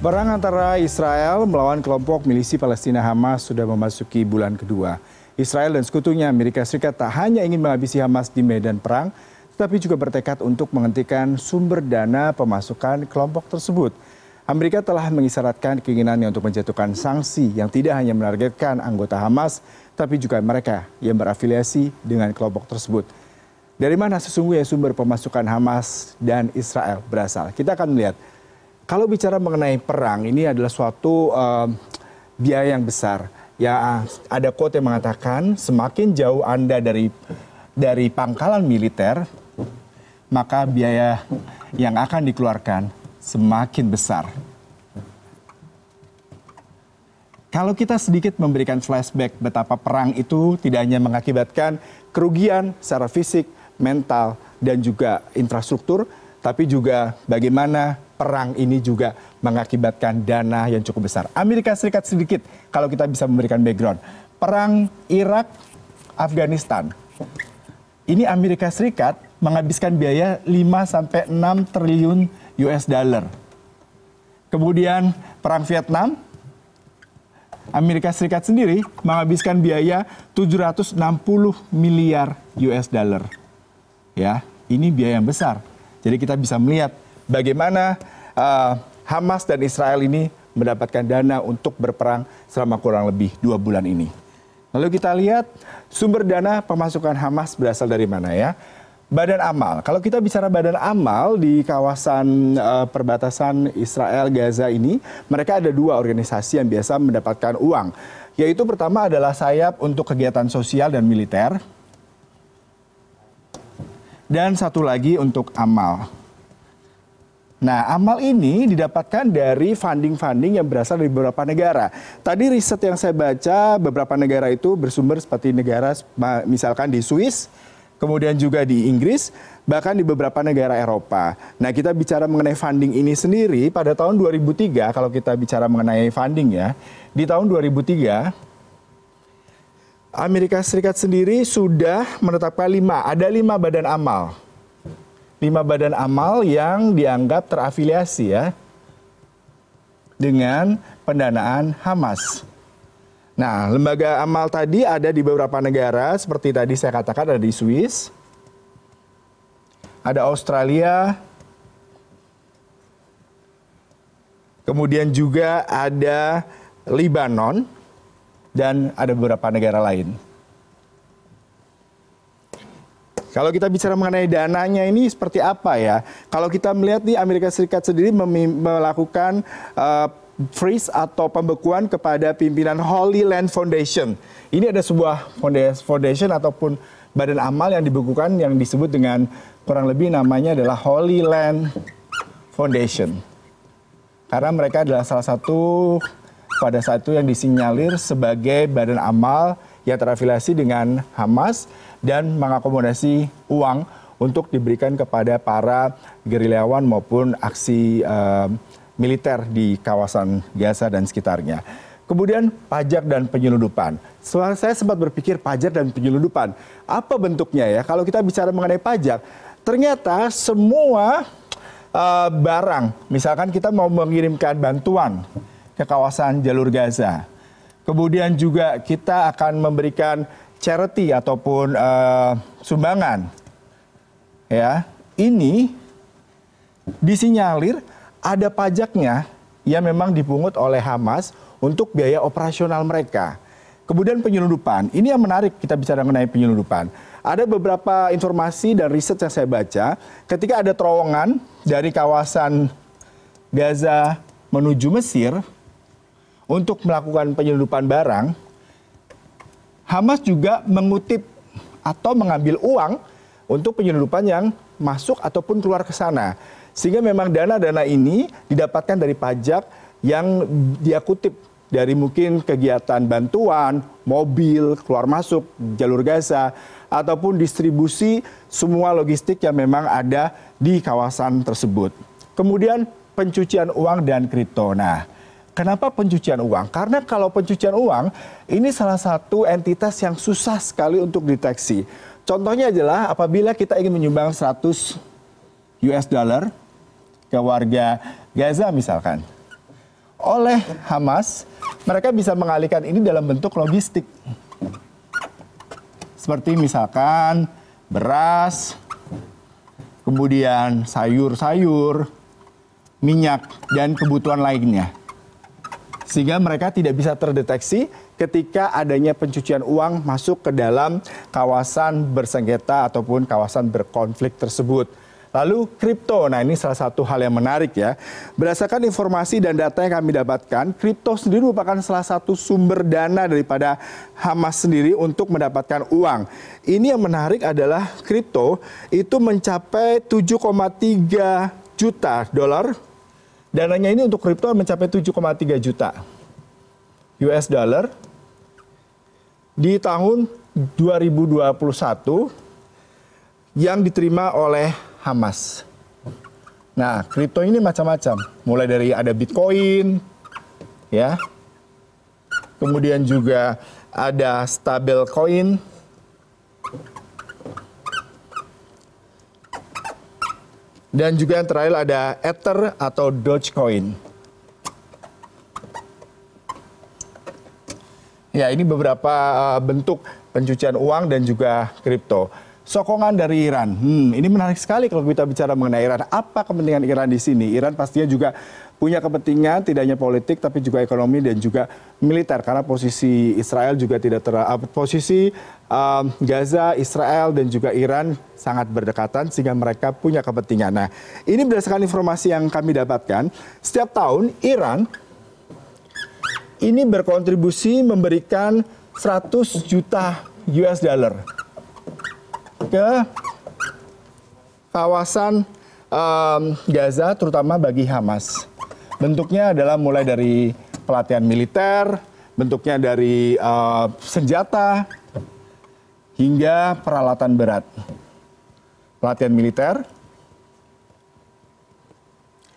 Perang antara Israel melawan kelompok milisi Palestina Hamas sudah memasuki bulan kedua. Israel dan sekutunya Amerika Serikat tak hanya ingin menghabisi Hamas di medan perang, tetapi juga bertekad untuk menghentikan sumber dana pemasukan kelompok tersebut. Amerika telah mengisyaratkan keinginannya untuk menjatuhkan sanksi yang tidak hanya menargetkan anggota Hamas, tapi juga mereka yang berafiliasi dengan kelompok tersebut. Dari mana sesungguhnya sumber pemasukan Hamas dan Israel berasal? Kita akan melihat kalau bicara mengenai perang, ini adalah suatu uh, biaya yang besar. Ya ada quote yang mengatakan semakin jauh Anda dari dari pangkalan militer, maka biaya yang akan dikeluarkan semakin besar. Kalau kita sedikit memberikan flashback betapa perang itu tidak hanya mengakibatkan kerugian secara fisik, mental, dan juga infrastruktur, tapi juga bagaimana perang ini juga mengakibatkan dana yang cukup besar. Amerika Serikat sedikit kalau kita bisa memberikan background. Perang Irak, Afghanistan. Ini Amerika Serikat menghabiskan biaya 5 sampai 6 triliun US dollar. Kemudian perang Vietnam, Amerika Serikat sendiri menghabiskan biaya 760 miliar US dollar. Ya, ini biaya yang besar. Jadi kita bisa melihat bagaimana uh, Hamas dan Israel ini mendapatkan dana untuk berperang selama kurang lebih dua bulan ini. Lalu kita lihat sumber dana pemasukan Hamas berasal dari mana ya? Badan Amal. Kalau kita bicara Badan Amal di kawasan uh, perbatasan Israel Gaza ini, mereka ada dua organisasi yang biasa mendapatkan uang. Yaitu pertama adalah sayap untuk kegiatan sosial dan militer. Dan satu lagi untuk amal. Nah, amal ini didapatkan dari funding-funding yang berasal dari beberapa negara. Tadi riset yang saya baca, beberapa negara itu bersumber seperti negara misalkan di Swiss, kemudian juga di Inggris, bahkan di beberapa negara Eropa. Nah, kita bicara mengenai funding ini sendiri pada tahun 2003, kalau kita bicara mengenai funding ya, di tahun 2003 Amerika Serikat sendiri sudah menetapkan lima, ada lima badan amal lima badan amal yang dianggap terafiliasi ya dengan pendanaan Hamas. Nah, lembaga amal tadi ada di beberapa negara seperti tadi saya katakan ada di Swiss, ada Australia, kemudian juga ada Libanon dan ada beberapa negara lain. Kalau kita bicara mengenai dananya ini seperti apa ya? Kalau kita melihat di Amerika Serikat sendiri melakukan uh, freeze atau pembekuan kepada pimpinan Holy Land Foundation. Ini ada sebuah foundation ataupun badan amal yang dibekukan yang disebut dengan kurang lebih namanya adalah Holy Land Foundation. Karena mereka adalah salah satu pada saat itu yang disinyalir sebagai badan amal yang terafiliasi dengan Hamas dan mengakomodasi uang untuk diberikan kepada para gerilyawan maupun aksi uh, militer di kawasan Gaza dan sekitarnya. Kemudian pajak dan penyeludupan. Saya sempat berpikir pajak dan penyeludupan. Apa bentuknya ya? Kalau kita bicara mengenai pajak, ternyata semua uh, barang, misalkan kita mau mengirimkan bantuan ke kawasan jalur Gaza. Kemudian juga kita akan memberikan charity ataupun uh, sumbangan ya ini disinyalir ada pajaknya yang memang dipungut oleh Hamas untuk biaya operasional mereka. Kemudian penyelundupan, ini yang menarik kita bicara mengenai penyelundupan. Ada beberapa informasi dan riset yang saya baca, ketika ada terowongan dari kawasan Gaza menuju Mesir untuk melakukan penyelundupan barang, Hamas juga mengutip atau mengambil uang untuk penyelundupan yang masuk ataupun keluar ke sana. Sehingga memang dana-dana ini didapatkan dari pajak yang dia kutip dari mungkin kegiatan bantuan, mobil, keluar masuk, jalur Gaza, ataupun distribusi semua logistik yang memang ada di kawasan tersebut. Kemudian pencucian uang dan kripto. Nah, Kenapa pencucian uang? Karena kalau pencucian uang ini salah satu entitas yang susah sekali untuk deteksi. Contohnya adalah apabila kita ingin menyumbang 100 US dollar ke warga Gaza misalkan. oleh Hamas, mereka bisa mengalihkan ini dalam bentuk logistik. Seperti misalkan beras, kemudian sayur-sayur, minyak, dan kebutuhan lainnya. Sehingga mereka tidak bisa terdeteksi ketika adanya pencucian uang masuk ke dalam kawasan bersengketa ataupun kawasan berkonflik tersebut. Lalu kripto, nah ini salah satu hal yang menarik ya. Berdasarkan informasi dan data yang kami dapatkan, kripto sendiri merupakan salah satu sumber dana daripada Hamas sendiri untuk mendapatkan uang. Ini yang menarik adalah kripto itu mencapai 7,3 juta dolar. Dananya ini untuk kripto mencapai 7,3 juta US dollar di tahun 2021 yang diterima oleh Hamas. Nah, kripto ini macam-macam. Mulai dari ada Bitcoin, ya. Kemudian juga ada stable coin. Dan juga yang terakhir ada Ether atau Dogecoin. Ya, ini beberapa uh, bentuk pencucian uang dan juga kripto sokongan dari Iran. Hmm, ini menarik sekali kalau kita bicara mengenai Iran. Apa kepentingan Iran di sini? Iran pastinya juga punya kepentingan tidak hanya politik tapi juga ekonomi dan juga militer karena posisi Israel juga tidak ter uh, posisi um, Gaza, Israel dan juga Iran sangat berdekatan sehingga mereka punya kepentingan. Nah, ini berdasarkan informasi yang kami dapatkan, setiap tahun Iran ini berkontribusi memberikan 100 juta US dollar ke kawasan um, Gaza, terutama bagi Hamas. Bentuknya adalah mulai dari pelatihan militer, bentuknya dari uh, senjata, hingga peralatan berat. Pelatihan militer,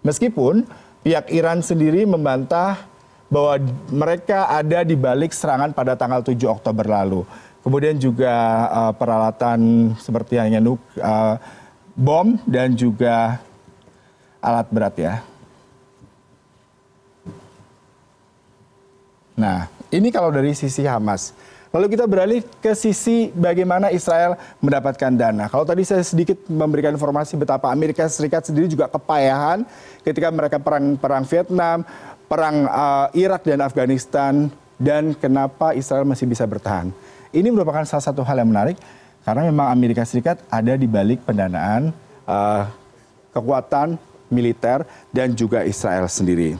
meskipun pihak Iran sendiri membantah bahwa mereka ada di balik serangan pada tanggal 7 Oktober lalu. Kemudian juga uh, peralatan seperti hanya nuk, uh, bom dan juga alat berat ya. Nah, ini kalau dari sisi Hamas. Lalu kita beralih ke sisi bagaimana Israel mendapatkan dana. Kalau tadi saya sedikit memberikan informasi betapa Amerika Serikat sendiri juga kepayahan ketika mereka perang perang Vietnam, perang uh, Irak dan Afghanistan dan kenapa Israel masih bisa bertahan. Ini merupakan salah satu hal yang menarik karena memang Amerika Serikat ada di balik pendanaan uh, kekuatan militer dan juga Israel sendiri.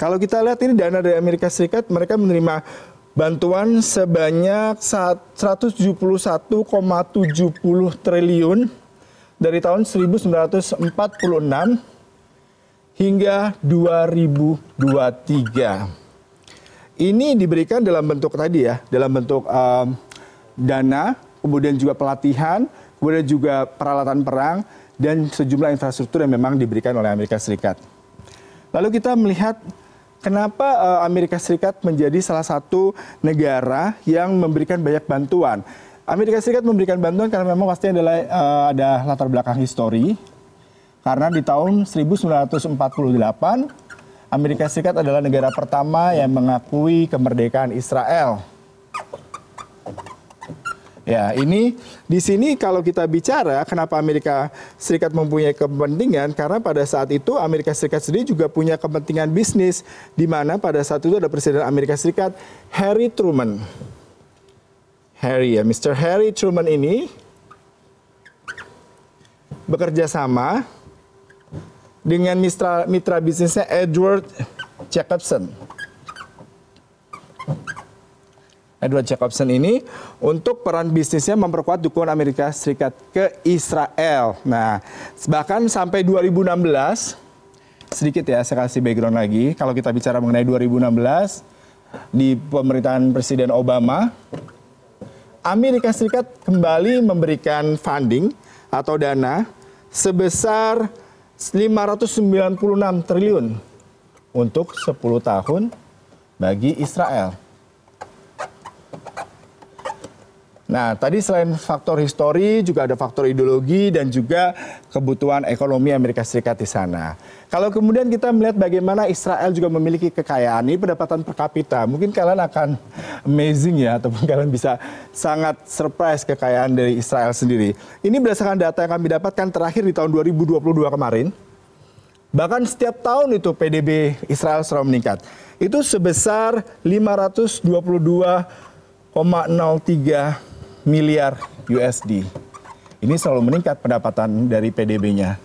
Kalau kita lihat ini dana dari Amerika Serikat, mereka menerima bantuan sebanyak 171,70 triliun dari tahun 1946 hingga 2023 ini diberikan dalam bentuk tadi ya, dalam bentuk um, dana, kemudian juga pelatihan, kemudian juga peralatan perang, dan sejumlah infrastruktur yang memang diberikan oleh Amerika Serikat. Lalu kita melihat kenapa uh, Amerika Serikat menjadi salah satu negara yang memberikan banyak bantuan. Amerika Serikat memberikan bantuan karena memang pasti adalah uh, ada latar belakang histori. Karena di tahun 1948 Amerika Serikat adalah negara pertama yang mengakui kemerdekaan Israel. Ya, ini di sini kalau kita bicara kenapa Amerika Serikat mempunyai kepentingan karena pada saat itu Amerika Serikat sendiri juga punya kepentingan bisnis di mana pada saat itu ada presiden Amerika Serikat Harry Truman. Harry ya, Mr. Harry Truman ini bekerja sama dengan mitra, mitra bisnisnya Edward Jacobson. Edward Jacobson ini untuk peran bisnisnya memperkuat dukungan Amerika Serikat ke Israel. Nah, bahkan sampai 2016, sedikit ya saya kasih background lagi. Kalau kita bicara mengenai 2016, di pemerintahan Presiden Obama, Amerika Serikat kembali memberikan funding atau dana sebesar 596 triliun untuk 10 tahun bagi Israel. Nah, tadi selain faktor histori juga ada faktor ideologi dan juga kebutuhan ekonomi Amerika Serikat di sana. Kalau kemudian kita melihat bagaimana Israel juga memiliki kekayaan ini pendapatan per kapita, mungkin kalian akan amazing ya ataupun kalian bisa sangat surprise kekayaan dari Israel sendiri. Ini berdasarkan data yang kami dapatkan terakhir di tahun 2022 kemarin. Bahkan setiap tahun itu PDB Israel selalu meningkat. Itu sebesar 522,03 miliar USD. Ini selalu meningkat pendapatan dari PDB-nya.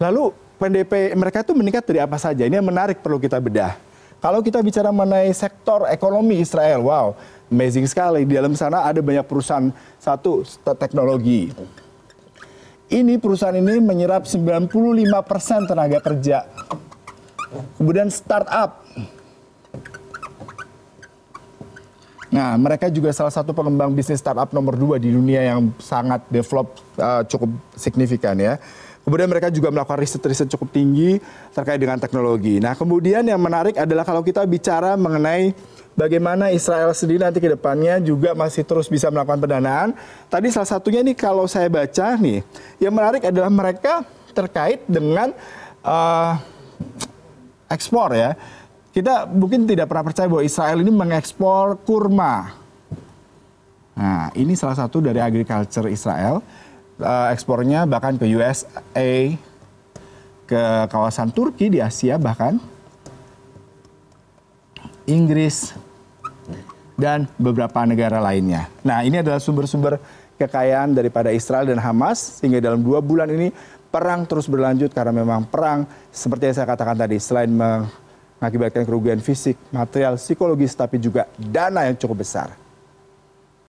Lalu PDP mereka itu meningkat dari apa saja? Ini yang menarik perlu kita bedah. Kalau kita bicara mengenai sektor ekonomi Israel, wow, amazing sekali. Di dalam sana ada banyak perusahaan satu teknologi. Ini perusahaan ini menyerap 95% tenaga kerja. Kemudian startup, Nah, mereka juga salah satu pengembang bisnis startup nomor dua di dunia yang sangat develop uh, cukup signifikan ya. Kemudian mereka juga melakukan riset-riset cukup tinggi terkait dengan teknologi. Nah, kemudian yang menarik adalah kalau kita bicara mengenai bagaimana Israel sendiri nanti ke depannya juga masih terus bisa melakukan pendanaan. Tadi salah satunya nih kalau saya baca nih, yang menarik adalah mereka terkait dengan uh, ekspor ya kita mungkin tidak pernah percaya bahwa Israel ini mengekspor kurma. Nah, ini salah satu dari agriculture Israel. Uh, ekspornya bahkan ke USA, ke kawasan Turki di Asia bahkan, Inggris, dan beberapa negara lainnya. Nah, ini adalah sumber-sumber kekayaan daripada Israel dan Hamas sehingga dalam dua bulan ini perang terus berlanjut karena memang perang seperti yang saya katakan tadi selain mengakibatkan kerugian fisik, material, psikologis, tapi juga dana yang cukup besar.